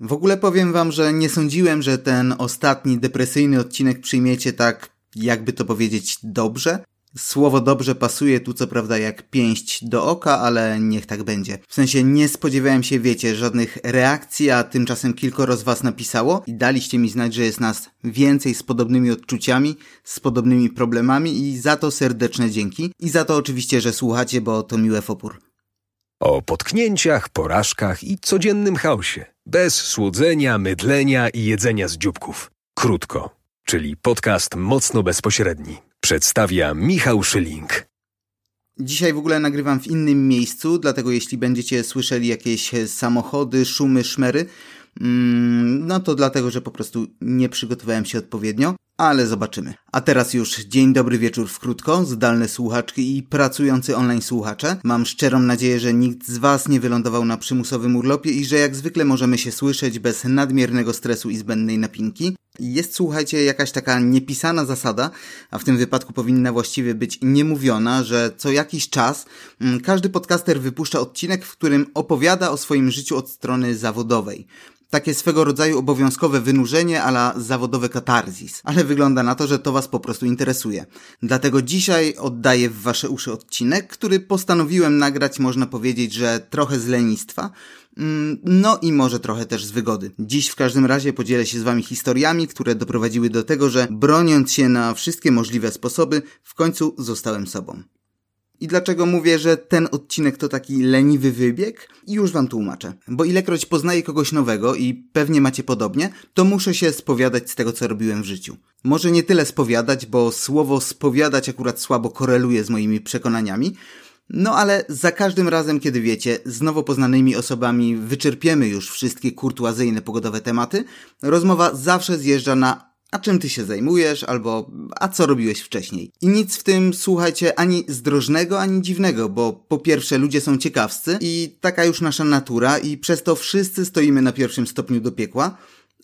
W ogóle powiem wam, że nie sądziłem, że ten ostatni depresyjny odcinek przyjmiecie tak, jakby to powiedzieć, dobrze. Słowo dobrze pasuje tu co prawda jak pięść do oka, ale niech tak będzie. W sensie nie spodziewałem się, wiecie, żadnych reakcji, a tymczasem kilkoro z was napisało i daliście mi znać, że jest nas więcej z podobnymi odczuciami, z podobnymi problemami i za to serdeczne dzięki. I za to oczywiście, że słuchacie, bo to miłe w opór. O potknięciach, porażkach i codziennym chaosie. Bez słodzenia, mydlenia i jedzenia z dzióbków. Krótko, czyli podcast mocno bezpośredni. Przedstawia Michał Szyling. Dzisiaj w ogóle nagrywam w innym miejscu, dlatego jeśli będziecie słyszeli jakieś samochody, szumy, szmery, mm, no to dlatego, że po prostu nie przygotowałem się odpowiednio ale zobaczymy. A teraz już dzień dobry wieczór w krótko, zdalne słuchaczki i pracujący online słuchacze. Mam szczerą nadzieję, że nikt z Was nie wylądował na przymusowym urlopie i że jak zwykle możemy się słyszeć bez nadmiernego stresu i zbędnej napinki. Jest, słuchajcie, jakaś taka niepisana zasada, a w tym wypadku powinna właściwie być niemówiona, że co jakiś czas mm, każdy podcaster wypuszcza odcinek, w którym opowiada o swoim życiu od strony zawodowej takie swego rodzaju obowiązkowe wynurzenie ala zawodowe katarzis. Ale wygląda na to, że to Was po prostu interesuje. Dlatego dzisiaj oddaję w Wasze uszy odcinek, który postanowiłem nagrać, można powiedzieć, że trochę z lenistwa, mm, no i może trochę też z wygody. Dziś w każdym razie podzielę się z Wami historiami, które doprowadziły do tego, że broniąc się na wszystkie możliwe sposoby, w końcu zostałem sobą. I dlaczego mówię, że ten odcinek to taki leniwy wybieg? I już wam tłumaczę. Bo ilekroć poznaję kogoś nowego i pewnie macie podobnie, to muszę się spowiadać z tego, co robiłem w życiu. Może nie tyle spowiadać, bo słowo spowiadać akurat słabo koreluje z moimi przekonaniami, no ale za każdym razem, kiedy wiecie, z nowo poznanymi osobami wyczerpiemy już wszystkie kurtuazyjne pogodowe tematy, rozmowa zawsze zjeżdża na a czym ty się zajmujesz, albo a co robiłeś wcześniej. I nic w tym, słuchajcie, ani zdrożnego, ani dziwnego, bo po pierwsze ludzie są ciekawscy i taka już nasza natura i przez to wszyscy stoimy na pierwszym stopniu do piekła,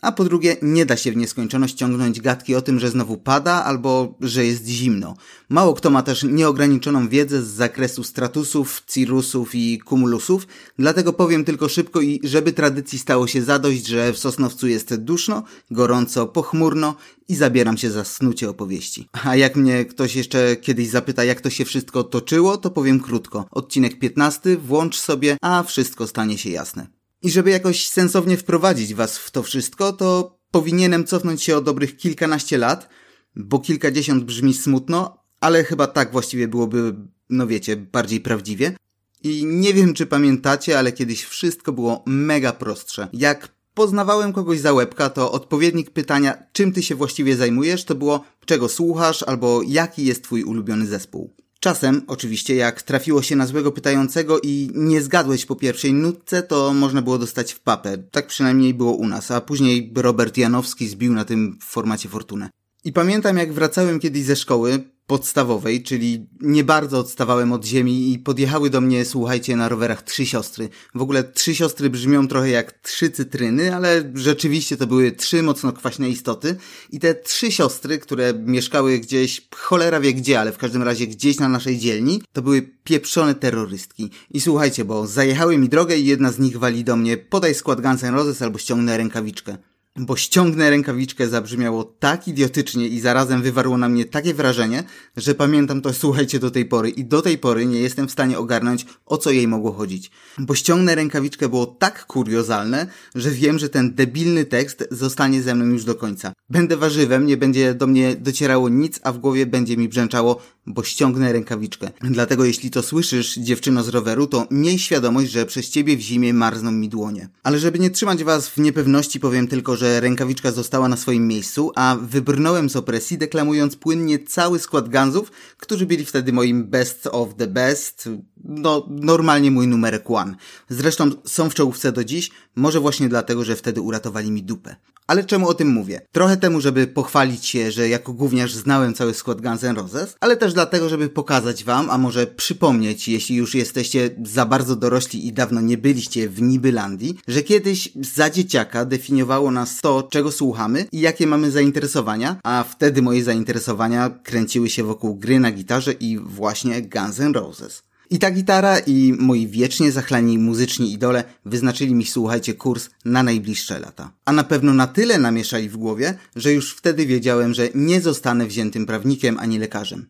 a po drugie, nie da się w nieskończoność ciągnąć gadki o tym, że znowu pada albo że jest zimno. Mało kto ma też nieograniczoną wiedzę z zakresu stratusów, cirrusów i kumulusów, dlatego powiem tylko szybko i żeby tradycji stało się zadość, że w Sosnowcu jest duszno, gorąco, pochmurno i zabieram się za snucie opowieści. A jak mnie ktoś jeszcze kiedyś zapyta, jak to się wszystko toczyło, to powiem krótko. Odcinek 15, włącz sobie, a wszystko stanie się jasne. I żeby jakoś sensownie wprowadzić was w to wszystko, to powinienem cofnąć się o dobrych kilkanaście lat, bo kilkadziesiąt brzmi smutno, ale chyba tak właściwie byłoby, no wiecie, bardziej prawdziwie. I nie wiem, czy pamiętacie, ale kiedyś wszystko było mega prostsze. Jak poznawałem kogoś za łebka, to odpowiednik pytania, czym ty się właściwie zajmujesz, to było, czego słuchasz, albo jaki jest twój ulubiony zespół. Czasem, oczywiście, jak trafiło się na złego pytającego i nie zgadłeś po pierwszej nutce, to można było dostać w papę. Tak przynajmniej było u nas, a później Robert Janowski zbił na tym formacie fortunę. I pamiętam, jak wracałem kiedyś ze szkoły, podstawowej, czyli nie bardzo odstawałem od ziemi i podjechały do mnie, słuchajcie, na rowerach trzy siostry. W ogóle trzy siostry brzmią trochę jak trzy cytryny, ale rzeczywiście to były trzy mocno kwaśne istoty i te trzy siostry, które mieszkały gdzieś, cholera wie gdzie, ale w każdym razie gdzieś na naszej dzielni, to były pieprzone terrorystki. I słuchajcie, bo zajechały mi drogę i jedna z nich wali do mnie, podaj skład Guns N' Roses albo ściągnę rękawiczkę bo ściągnę rękawiczkę zabrzmiało tak idiotycznie i zarazem wywarło na mnie takie wrażenie, że pamiętam to, słuchajcie, do tej pory i do tej pory nie jestem w stanie ogarnąć, o co jej mogło chodzić. Bo ściągnę rękawiczkę było tak kuriozalne, że wiem, że ten debilny tekst zostanie ze mną już do końca. Będę warzywem, nie będzie do mnie docierało nic, a w głowie będzie mi brzęczało, bo ściągnę rękawiczkę. Dlatego jeśli to słyszysz, dziewczyno z roweru, to miej świadomość, że przez ciebie w zimie marzną mi dłonie. Ale żeby nie trzymać was w niepewności, powiem tylko, że rękawiczka została na swoim miejscu, a wybrnąłem z opresji, deklamując płynnie cały skład Gunsów, którzy byli wtedy moim best of the best, no normalnie mój numerek one. Zresztą są w czołówce do dziś, może właśnie dlatego, że wtedy uratowali mi dupę. Ale czemu o tym mówię? Trochę temu, żeby pochwalić się, że jako gówniarz znałem cały skład Guns N' Roses, ale też dlatego, żeby pokazać wam, a może przypomnieć, jeśli już jesteście za bardzo dorośli i dawno nie byliście w Nibylandii, że kiedyś za dzieciaka definiowało nas to, czego słuchamy i jakie mamy zainteresowania, a wtedy moje zainteresowania kręciły się wokół gry na gitarze i właśnie Guns N' Roses. I ta gitara i moi wiecznie zachlani muzyczni idole wyznaczyli mi, słuchajcie, kurs na najbliższe lata. A na pewno na tyle namieszali w głowie, że już wtedy wiedziałem, że nie zostanę wziętym prawnikiem ani lekarzem.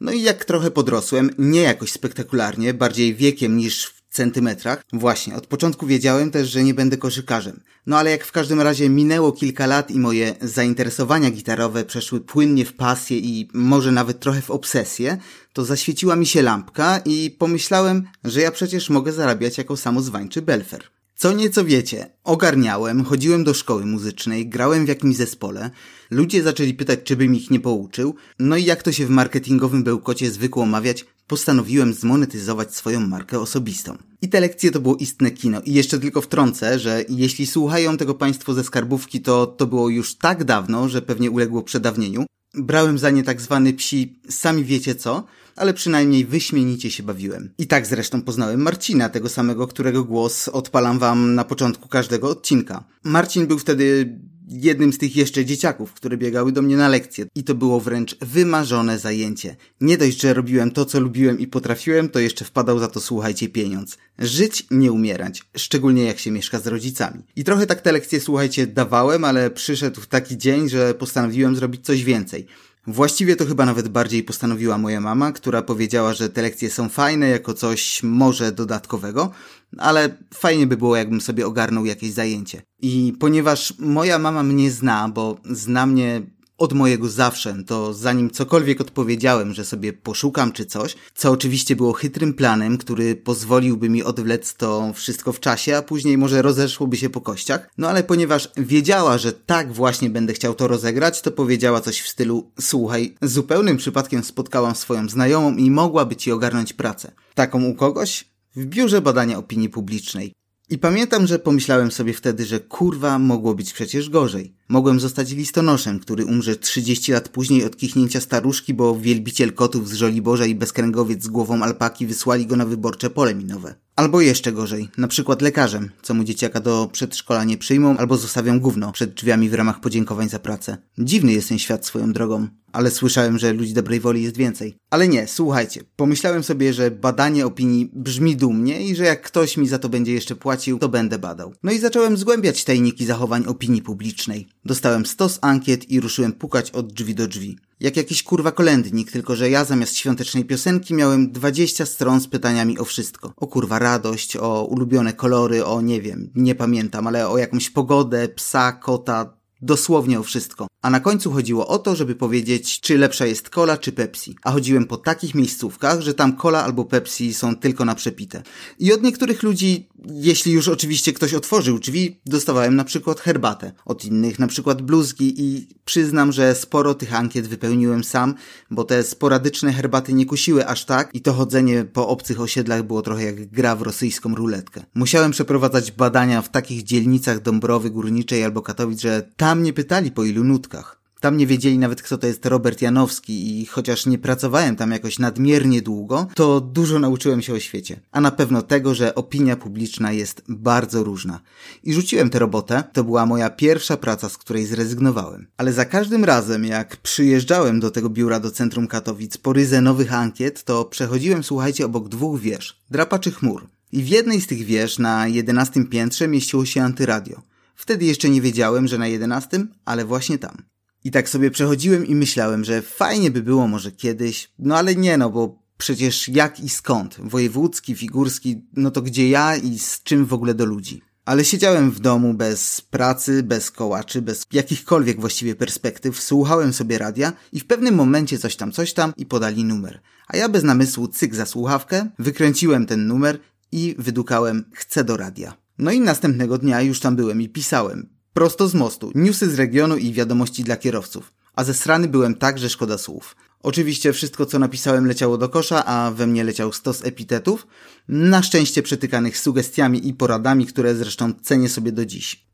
No i jak trochę podrosłem, nie jakoś spektakularnie, bardziej wiekiem niż centymetrach. Właśnie, od początku wiedziałem też, że nie będę koszykarzem. No ale jak w każdym razie minęło kilka lat i moje zainteresowania gitarowe przeszły płynnie w pasję i może nawet trochę w obsesję, to zaświeciła mi się lampka i pomyślałem, że ja przecież mogę zarabiać jako samozwańczy belfer. Co nieco wiecie, ogarniałem, chodziłem do szkoły muzycznej, grałem w jakimś zespole, ludzie zaczęli pytać, czy bym ich nie pouczył, no i jak to się w marketingowym bełkocie zwykło mawiać, postanowiłem zmonetyzować swoją markę osobistą. I te lekcje to było istne kino. I jeszcze tylko wtrącę, że jeśli słuchają tego Państwo ze skarbówki, to to było już tak dawno, że pewnie uległo przedawnieniu. Brałem za nie tak zwany psi, sami wiecie co, ale przynajmniej wyśmienicie się bawiłem. I tak zresztą poznałem Marcina, tego samego, którego głos odpalam wam na początku każdego odcinka. Marcin był wtedy jednym z tych jeszcze dzieciaków, które biegały do mnie na lekcje. I to było wręcz wymarzone zajęcie. Nie dość, że robiłem to, co lubiłem i potrafiłem, to jeszcze wpadał za to, słuchajcie, pieniądz. Żyć, nie umierać. Szczególnie jak się mieszka z rodzicami. I trochę tak te lekcje, słuchajcie, dawałem, ale przyszedł taki dzień, że postanowiłem zrobić coś więcej. Właściwie to chyba nawet bardziej postanowiła moja mama, która powiedziała, że te lekcje są fajne jako coś może dodatkowego, ale fajnie by było, jakbym sobie ogarnął jakieś zajęcie. I ponieważ moja mama mnie zna, bo zna mnie od mojego zawsze, to zanim cokolwiek odpowiedziałem, że sobie poszukam czy coś, co oczywiście było chytrym planem, który pozwoliłby mi odwlec to wszystko w czasie, a później może rozeszłoby się po kościach, no ale ponieważ wiedziała, że tak właśnie będę chciał to rozegrać, to powiedziała coś w stylu słuchaj, zupełnym przypadkiem spotkałam swoją znajomą i mogłaby ci ogarnąć pracę. Taką u kogoś? W biurze badania opinii publicznej. I pamiętam, że pomyślałem sobie wtedy, że kurwa mogło być przecież gorzej. Mogłem zostać listonoszem, który umrze 30 lat później od kichnięcia staruszki, bo wielbiciel kotów z Żoliborza i bezkręgowiec z głową alpaki wysłali go na wyborcze pole minowe. Albo jeszcze gorzej, na przykład lekarzem, co mu dzieciaka do przedszkola nie przyjmą, albo zostawią gówno przed drzwiami w ramach podziękowań za pracę. Dziwny jest ten świat swoją drogą, ale słyszałem, że ludzi dobrej woli jest więcej. Ale nie, słuchajcie, pomyślałem sobie, że badanie opinii brzmi dumnie i że jak ktoś mi za to będzie jeszcze płacił, to będę badał. No i zacząłem zgłębiać tajniki zachowań opinii publicznej. Dostałem stos ankiet i ruszyłem pukać od drzwi do drzwi. Jak jakiś kurwa kolędnik, tylko że ja zamiast świątecznej piosenki miałem 20 stron z pytaniami o wszystko. O kurwa radość, o ulubione kolory, o nie wiem, nie pamiętam, ale o jakąś pogodę, psa, kota, Dosłownie o wszystko. A na końcu chodziło o to, żeby powiedzieć, czy lepsza jest cola, czy Pepsi. A chodziłem po takich miejscówkach, że tam cola albo Pepsi są tylko na przepite. I od niektórych ludzi, jeśli już oczywiście ktoś otworzył drzwi, dostawałem na przykład herbatę. Od innych na przykład bluzgi i przyznam, że sporo tych ankiet wypełniłem sam, bo te sporadyczne herbaty nie kusiły aż tak i to chodzenie po obcych osiedlach było trochę jak gra w rosyjską ruletkę. Musiałem przeprowadzać badania w takich dzielnicach Dąbrowy Górniczej albo Katowic, że tam nie pytali po ilu nutkach. Tam nie wiedzieli nawet kto to jest Robert Janowski i chociaż nie pracowałem tam jakoś nadmiernie długo, to dużo nauczyłem się o świecie. A na pewno tego, że opinia publiczna jest bardzo różna. I rzuciłem tę robotę, to była moja pierwsza praca, z której zrezygnowałem. Ale za każdym razem, jak przyjeżdżałem do tego biura do centrum Katowic po ryzę nowych ankiet, to przechodziłem, słuchajcie, obok dwóch wież, drapaczy chmur. I w jednej z tych wież na jedenastym piętrze mieściło się antyradio. Wtedy jeszcze nie wiedziałem, że na jedenastym, ale właśnie tam. I tak sobie przechodziłem i myślałem, że fajnie by było może kiedyś, no ale nie no, bo przecież jak i skąd? Wojewódzki, figurski, no to gdzie ja i z czym w ogóle do ludzi? Ale siedziałem w domu bez pracy, bez kołaczy, bez jakichkolwiek właściwie perspektyw, słuchałem sobie radia i w pewnym momencie coś tam, coś tam i podali numer. A ja bez namysłu cyk za słuchawkę, wykręciłem ten numer i wydukałem chcę do radia. No i następnego dnia już tam byłem i pisałem. Prosto z mostu. Newsy z regionu i wiadomości dla kierowców. A ze strony byłem tak, że szkoda słów. Oczywiście wszystko, co napisałem, leciało do kosza, a we mnie leciał stos epitetów, na szczęście przetykanych sugestiami i poradami, które zresztą cenię sobie do dziś.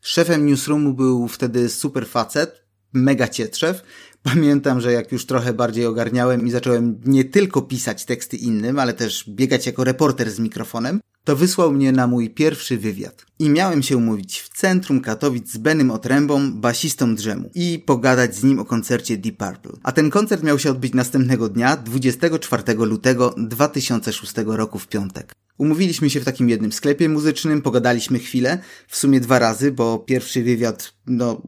Szefem newsroomu był wtedy super facet, mega cietrzew. Pamiętam, że jak już trochę bardziej ogarniałem i zacząłem nie tylko pisać teksty innym, ale też biegać jako reporter z mikrofonem, to wysłał mnie na mój pierwszy wywiad. I miałem się umówić w centrum Katowic z Benym Otrębą, basistą Drzemu i pogadać z nim o koncercie Deep Purple. A ten koncert miał się odbyć następnego dnia, 24 lutego 2006 roku w piątek. Umówiliśmy się w takim jednym sklepie muzycznym, pogadaliśmy chwilę, w sumie dwa razy, bo pierwszy wywiad, no,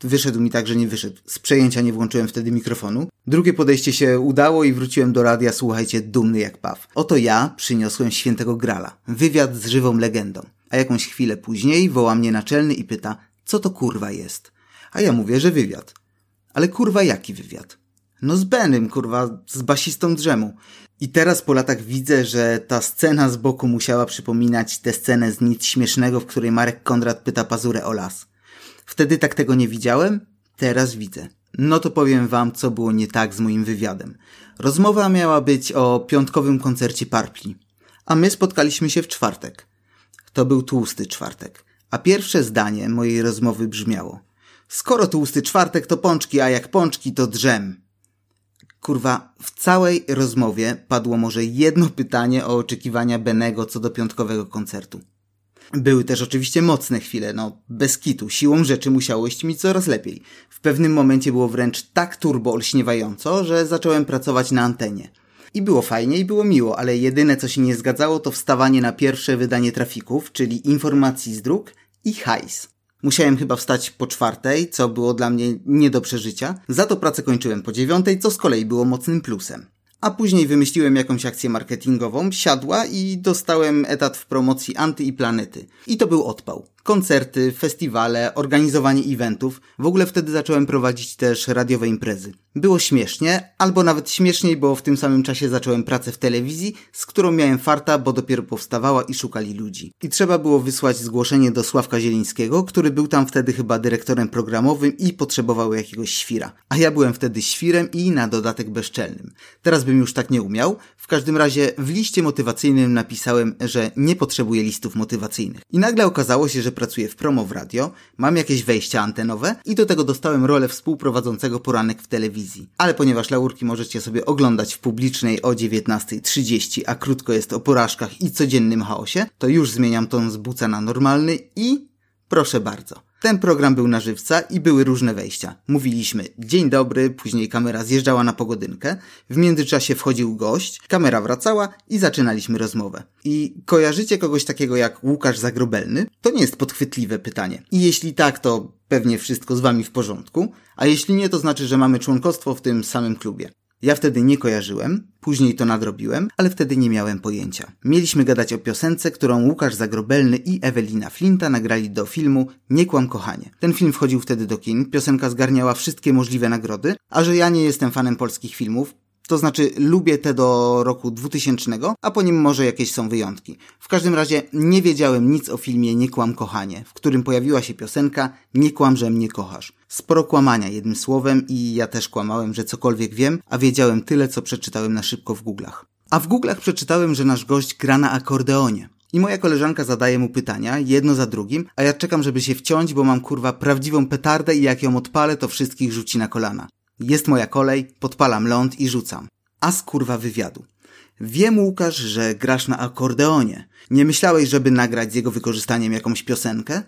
wyszedł mi tak, że nie wyszedł. Z przejęcia nie włączyłem wtedy mikrofonu. Drugie podejście się udało i wróciłem do radia, słuchajcie, dumny jak paw. Oto ja przyniosłem świętego grala. Wywiad z żywą legendą. A jakąś chwilę później woła mnie naczelny i pyta, co to kurwa jest? A ja mówię, że wywiad. Ale kurwa jaki wywiad? No z Benem, kurwa, z basistą drzemu. I teraz po latach widzę, że ta scena z boku musiała przypominać tę scenę z nic śmiesznego, w której Marek Kondrat pyta Pazurę o las. Wtedy tak tego nie widziałem, teraz widzę. No to powiem wam, co było nie tak z moim wywiadem. Rozmowa miała być o piątkowym koncercie Parpli, a my spotkaliśmy się w czwartek. To był tłusty czwartek, a pierwsze zdanie mojej rozmowy brzmiało: Skoro tłusty czwartek to pączki, a jak pączki to drzem. Kurwa, w całej rozmowie padło może jedno pytanie o oczekiwania Benego co do piątkowego koncertu. Były też oczywiście mocne chwile, no bez kitu, siłą rzeczy musiało iść mi coraz lepiej. W pewnym momencie było wręcz tak turbo olśniewająco, że zacząłem pracować na antenie. I było fajnie i było miło, ale jedyne co się nie zgadzało to wstawanie na pierwsze wydanie trafików, czyli informacji z dróg i hajs. Musiałem chyba wstać po czwartej, co było dla mnie nie do przeżycia. Za to pracę kończyłem po dziewiątej, co z kolei było mocnym plusem. A później wymyśliłem jakąś akcję marketingową, siadła i dostałem etat w promocji Anty i Planety. I to był odpał. Koncerty, festiwale, organizowanie eventów. W ogóle wtedy zacząłem prowadzić też radiowe imprezy. Było śmiesznie, albo nawet śmieszniej, bo w tym samym czasie zacząłem pracę w telewizji, z którą miałem farta, bo dopiero powstawała i szukali ludzi. I trzeba było wysłać zgłoszenie do Sławka Zielińskiego, który był tam wtedy chyba dyrektorem programowym i potrzebował jakiegoś świra. A ja byłem wtedy świrem i na dodatek bezczelnym. Teraz bym już tak nie umiał. Każdym razie w liście motywacyjnym napisałem, że nie potrzebuję listów motywacyjnych. I nagle okazało się, że pracuję w promo w radio, mam jakieś wejścia antenowe i do tego dostałem rolę współprowadzącego poranek w telewizji. Ale ponieważ laurki możecie sobie oglądać w publicznej o 19.30, a krótko jest o porażkach i codziennym chaosie, to już zmieniam ton z buca na normalny i proszę bardzo. Ten program był na żywca i były różne wejścia. Mówiliśmy dzień dobry, później kamera zjeżdżała na pogodynkę, w międzyczasie wchodził gość, kamera wracała i zaczynaliśmy rozmowę. I kojarzycie kogoś takiego jak Łukasz Zagrobelny? To nie jest podchwytliwe pytanie. I jeśli tak, to pewnie wszystko z wami w porządku, a jeśli nie, to znaczy, że mamy członkostwo w tym samym klubie. Ja wtedy nie kojarzyłem, później to nadrobiłem, ale wtedy nie miałem pojęcia. Mieliśmy gadać o piosence, którą Łukasz Zagrobelny i Ewelina Flinta nagrali do filmu Nie kłam kochanie. Ten film wchodził wtedy do kin, piosenka zgarniała wszystkie możliwe nagrody, a że ja nie jestem fanem polskich filmów, to znaczy lubię te do roku 2000, a po nim może jakieś są wyjątki. W każdym razie nie wiedziałem nic o filmie Nie kłam kochanie, w którym pojawiła się piosenka Nie kłam, że mnie kochasz. Sporo kłamania jednym słowem i ja też kłamałem, że cokolwiek wiem, a wiedziałem tyle, co przeczytałem na szybko w Google'ach. A w Google'ach przeczytałem, że nasz gość gra na akordeonie. I moja koleżanka zadaje mu pytania, jedno za drugim, a ja czekam, żeby się wciąć, bo mam kurwa prawdziwą petardę i jak ją odpalę, to wszystkich rzuci na kolana. Jest moja kolej, podpalam ląd i rzucam. A z kurwa wywiadu. Wiem, Łukasz, że grasz na akordeonie. Nie myślałeś, żeby nagrać z jego wykorzystaniem jakąś piosenkę?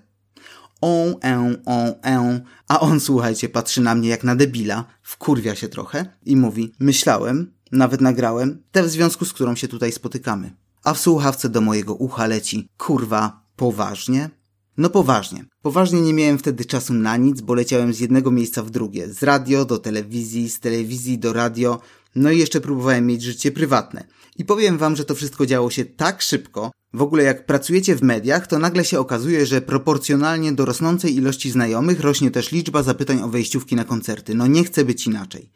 On, en, on, en. A on, słuchajcie, patrzy na mnie jak na debila, wkurwia się trochę i mówi, myślałem, nawet nagrałem, tę w związku z którą się tutaj spotykamy. A w słuchawce do mojego ucha leci, kurwa, poważnie? No poważnie. Poważnie nie miałem wtedy czasu na nic, bo leciałem z jednego miejsca w drugie. Z radio do telewizji, z telewizji do radio, no i jeszcze próbowałem mieć życie prywatne. I powiem wam, że to wszystko działo się tak szybko. W ogóle jak pracujecie w mediach, to nagle się okazuje, że proporcjonalnie do rosnącej ilości znajomych rośnie też liczba zapytań o wejściówki na koncerty. No nie chcę być inaczej.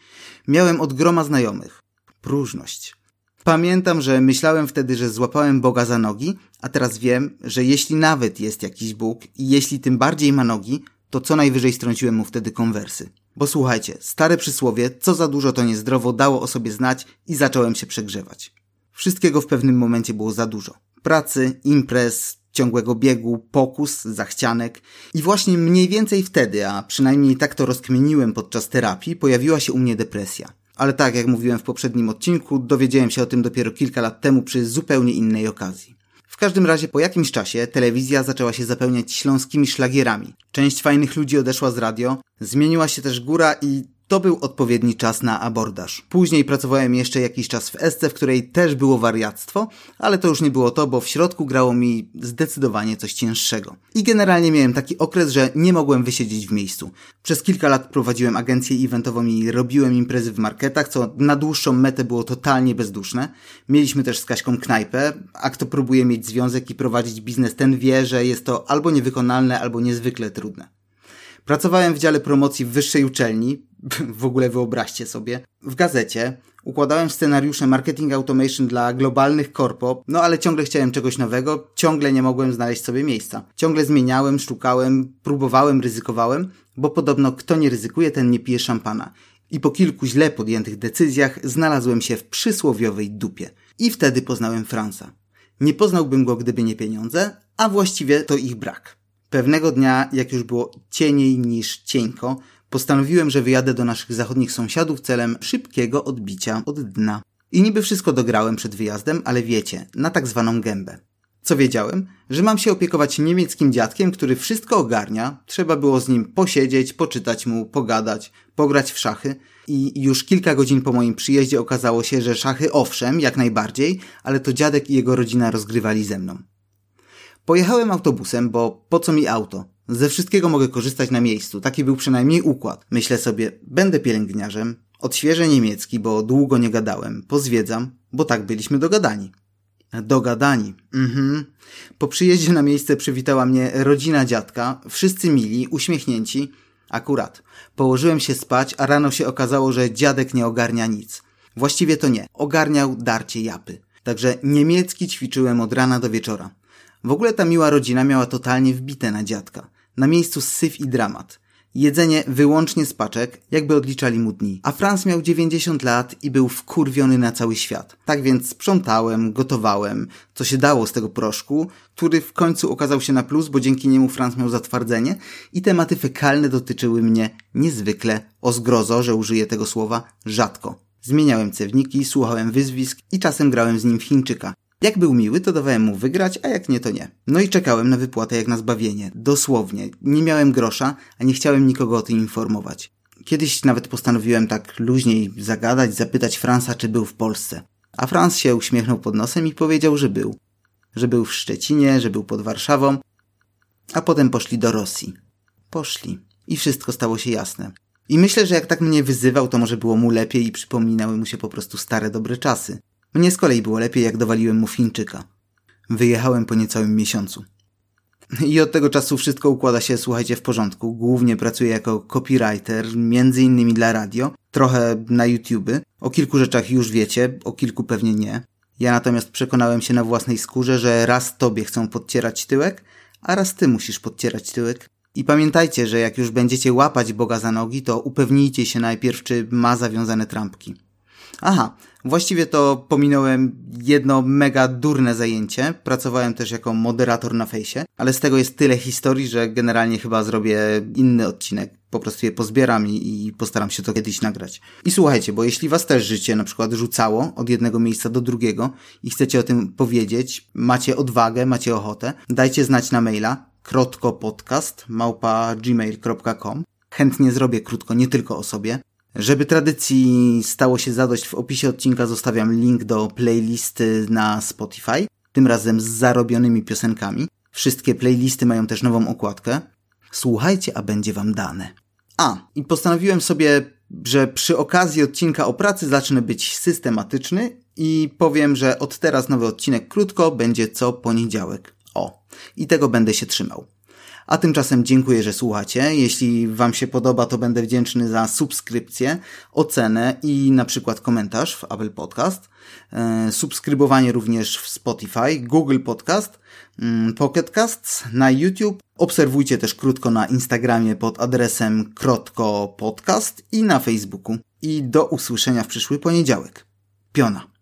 Miałem od groma znajomych. Próżność. Pamiętam, że myślałem wtedy, że złapałem Boga za nogi, a teraz wiem, że jeśli nawet jest jakiś Bóg i jeśli tym bardziej ma nogi, to co najwyżej strąciłem mu wtedy konwersy. Bo słuchajcie, stare przysłowie, co za dużo to niezdrowo, dało o sobie znać i zacząłem się przegrzewać. Wszystkiego w pewnym momencie było za dużo. Pracy, imprez, ciągłego biegu, pokus, zachcianek. I właśnie mniej więcej wtedy, a przynajmniej tak to rozkmieniłem podczas terapii, pojawiła się u mnie depresja. Ale tak, jak mówiłem w poprzednim odcinku, dowiedziałem się o tym dopiero kilka lat temu przy zupełnie innej okazji. W każdym razie po jakimś czasie telewizja zaczęła się zapełniać śląskimi szlagierami. Część fajnych ludzi odeszła z radio, zmieniła się też góra i to był odpowiedni czas na abordaż. Później pracowałem jeszcze jakiś czas w Esce, w której też było wariactwo, ale to już nie było to, bo w środku grało mi zdecydowanie coś cięższego. I generalnie miałem taki okres, że nie mogłem wysiedzieć w miejscu. Przez kilka lat prowadziłem agencję eventową i robiłem imprezy w marketach, co na dłuższą metę było totalnie bezduszne. Mieliśmy też z Kaśką knajpę, a kto próbuje mieć związek i prowadzić biznes, ten wie, że jest to albo niewykonalne, albo niezwykle trudne. Pracowałem w dziale promocji w wyższej uczelni, w ogóle wyobraźcie sobie, w gazecie, układałem scenariusze marketing automation dla globalnych korpo, no ale ciągle chciałem czegoś nowego, ciągle nie mogłem znaleźć sobie miejsca. Ciągle zmieniałem, szukałem, próbowałem, ryzykowałem, bo podobno kto nie ryzykuje, ten nie pije szampana. I po kilku źle podjętych decyzjach znalazłem się w przysłowiowej dupie. I wtedy poznałem Fransa. Nie poznałbym go, gdyby nie pieniądze, a właściwie to ich brak. Pewnego dnia, jak już było cieniej niż cieńko, postanowiłem, że wyjadę do naszych zachodnich sąsiadów celem szybkiego odbicia od dna. I niby wszystko dograłem przed wyjazdem, ale wiecie, na tak zwaną gębę. Co wiedziałem? Że mam się opiekować niemieckim dziadkiem, który wszystko ogarnia, trzeba było z nim posiedzieć, poczytać mu, pogadać, pograć w szachy i już kilka godzin po moim przyjeździe okazało się, że szachy owszem, jak najbardziej, ale to dziadek i jego rodzina rozgrywali ze mną. Pojechałem autobusem, bo po co mi auto? Ze wszystkiego mogę korzystać na miejscu, taki był przynajmniej układ. Myślę sobie, będę pielęgniarzem, odświeżę niemiecki, bo długo nie gadałem, pozwiedzam, bo tak byliśmy dogadani. Dogadani. Mhm. Po przyjeździe na miejsce przywitała mnie rodzina dziadka, wszyscy mili, uśmiechnięci. Akurat. Położyłem się spać, a rano się okazało, że dziadek nie ogarnia nic. Właściwie to nie. Ogarniał darcie japy. Także niemiecki ćwiczyłem od rana do wieczora. W ogóle ta miła rodzina miała totalnie wbite na dziadka. Na miejscu syf i dramat. Jedzenie wyłącznie z paczek, jakby odliczali mu dni. A Franz miał 90 lat i był wkurwiony na cały świat. Tak więc sprzątałem, gotowałem, co się dało z tego proszku, który w końcu okazał się na plus, bo dzięki niemu Franz miał zatwardzenie i tematy fekalne dotyczyły mnie niezwykle, o zgrozo, że użyję tego słowa, rzadko. Zmieniałem cewniki, słuchałem wyzwisk i czasem grałem z nim w Chińczyka. Jak był miły, to dawałem mu wygrać, a jak nie, to nie. No i czekałem na wypłatę jak na zbawienie. Dosłownie. Nie miałem grosza, a nie chciałem nikogo o tym informować. Kiedyś nawet postanowiłem tak luźniej zagadać, zapytać Fransa, czy był w Polsce. A Frans się uśmiechnął pod nosem i powiedział, że był. Że był w Szczecinie, że był pod Warszawą, a potem poszli do Rosji. Poszli. I wszystko stało się jasne. I myślę, że jak tak mnie wyzywał, to może było mu lepiej i przypominały mu się po prostu stare dobre czasy. Mnie z kolei było lepiej, jak dowaliłem mu Fińczyka. Wyjechałem po niecałym miesiącu. I od tego czasu wszystko układa się, słuchajcie, w porządku. Głównie pracuję jako copywriter, między innymi dla radio, trochę na YouTube. O kilku rzeczach już wiecie, o kilku pewnie nie. Ja natomiast przekonałem się na własnej skórze, że raz tobie chcą podcierać tyłek, a raz ty musisz podcierać tyłek. I pamiętajcie, że jak już będziecie łapać Boga za nogi, to upewnijcie się najpierw, czy ma zawiązane trampki. Aha, właściwie to pominąłem jedno mega durne zajęcie. Pracowałem też jako moderator na fejsie, ale z tego jest tyle historii, że generalnie chyba zrobię inny odcinek. Po prostu je pozbieram i, i postaram się to kiedyś nagrać. I słuchajcie, bo jeśli was też życie na przykład rzucało od jednego miejsca do drugiego i chcecie o tym powiedzieć, macie odwagę, macie ochotę, dajcie znać na maila krotkopodcast małpa gmail.com. Chętnie zrobię krótko, nie tylko o sobie. Żeby tradycji stało się zadość, w opisie odcinka zostawiam link do playlisty na Spotify, tym razem z zarobionymi piosenkami. Wszystkie playlisty mają też nową okładkę. Słuchajcie, a będzie wam dane. A, i postanowiłem sobie, że przy okazji odcinka o pracy zacznę być systematyczny i powiem, że od teraz nowy odcinek krótko będzie co poniedziałek. O, i tego będę się trzymał. A tymczasem dziękuję, że słuchacie. Jeśli Wam się podoba, to będę wdzięczny za subskrypcję, ocenę i na przykład komentarz w Apple Podcast. E, subskrybowanie również w Spotify, Google Podcast, mm, Pocket Casts, na YouTube. Obserwujcie też krótko na Instagramie pod adresem Krotko Podcast i na Facebooku. I do usłyszenia w przyszły poniedziałek. Piona.